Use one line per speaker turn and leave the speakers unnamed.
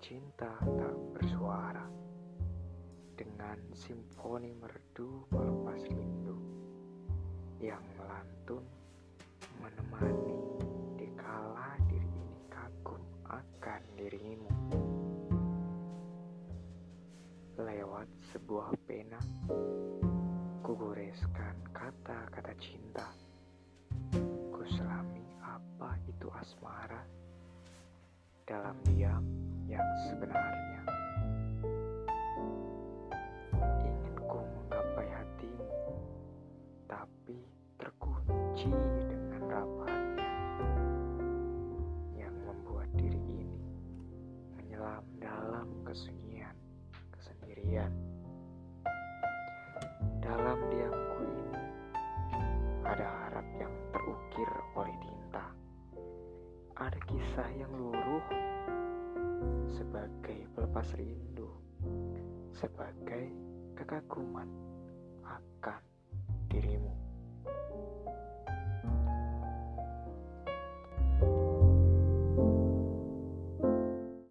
cinta tak bersuara dengan simfoni merdu melepas rindu yang melantun menemani dikala diri ini kagum akan dirimu. Lewat sebuah pena kugoreskan kata-kata cinta. Ku selami apa itu asmara dalam diam yang sebenarnya. Ingin ku menggapai hatimu, tapi terkunci dengan rapatnya yang membuat diri ini menyelam dalam kesunyian, kesendirian. Dalam diamku ini ada Ada kisah yang luruh sebagai pelepas rindu, sebagai kekaguman akan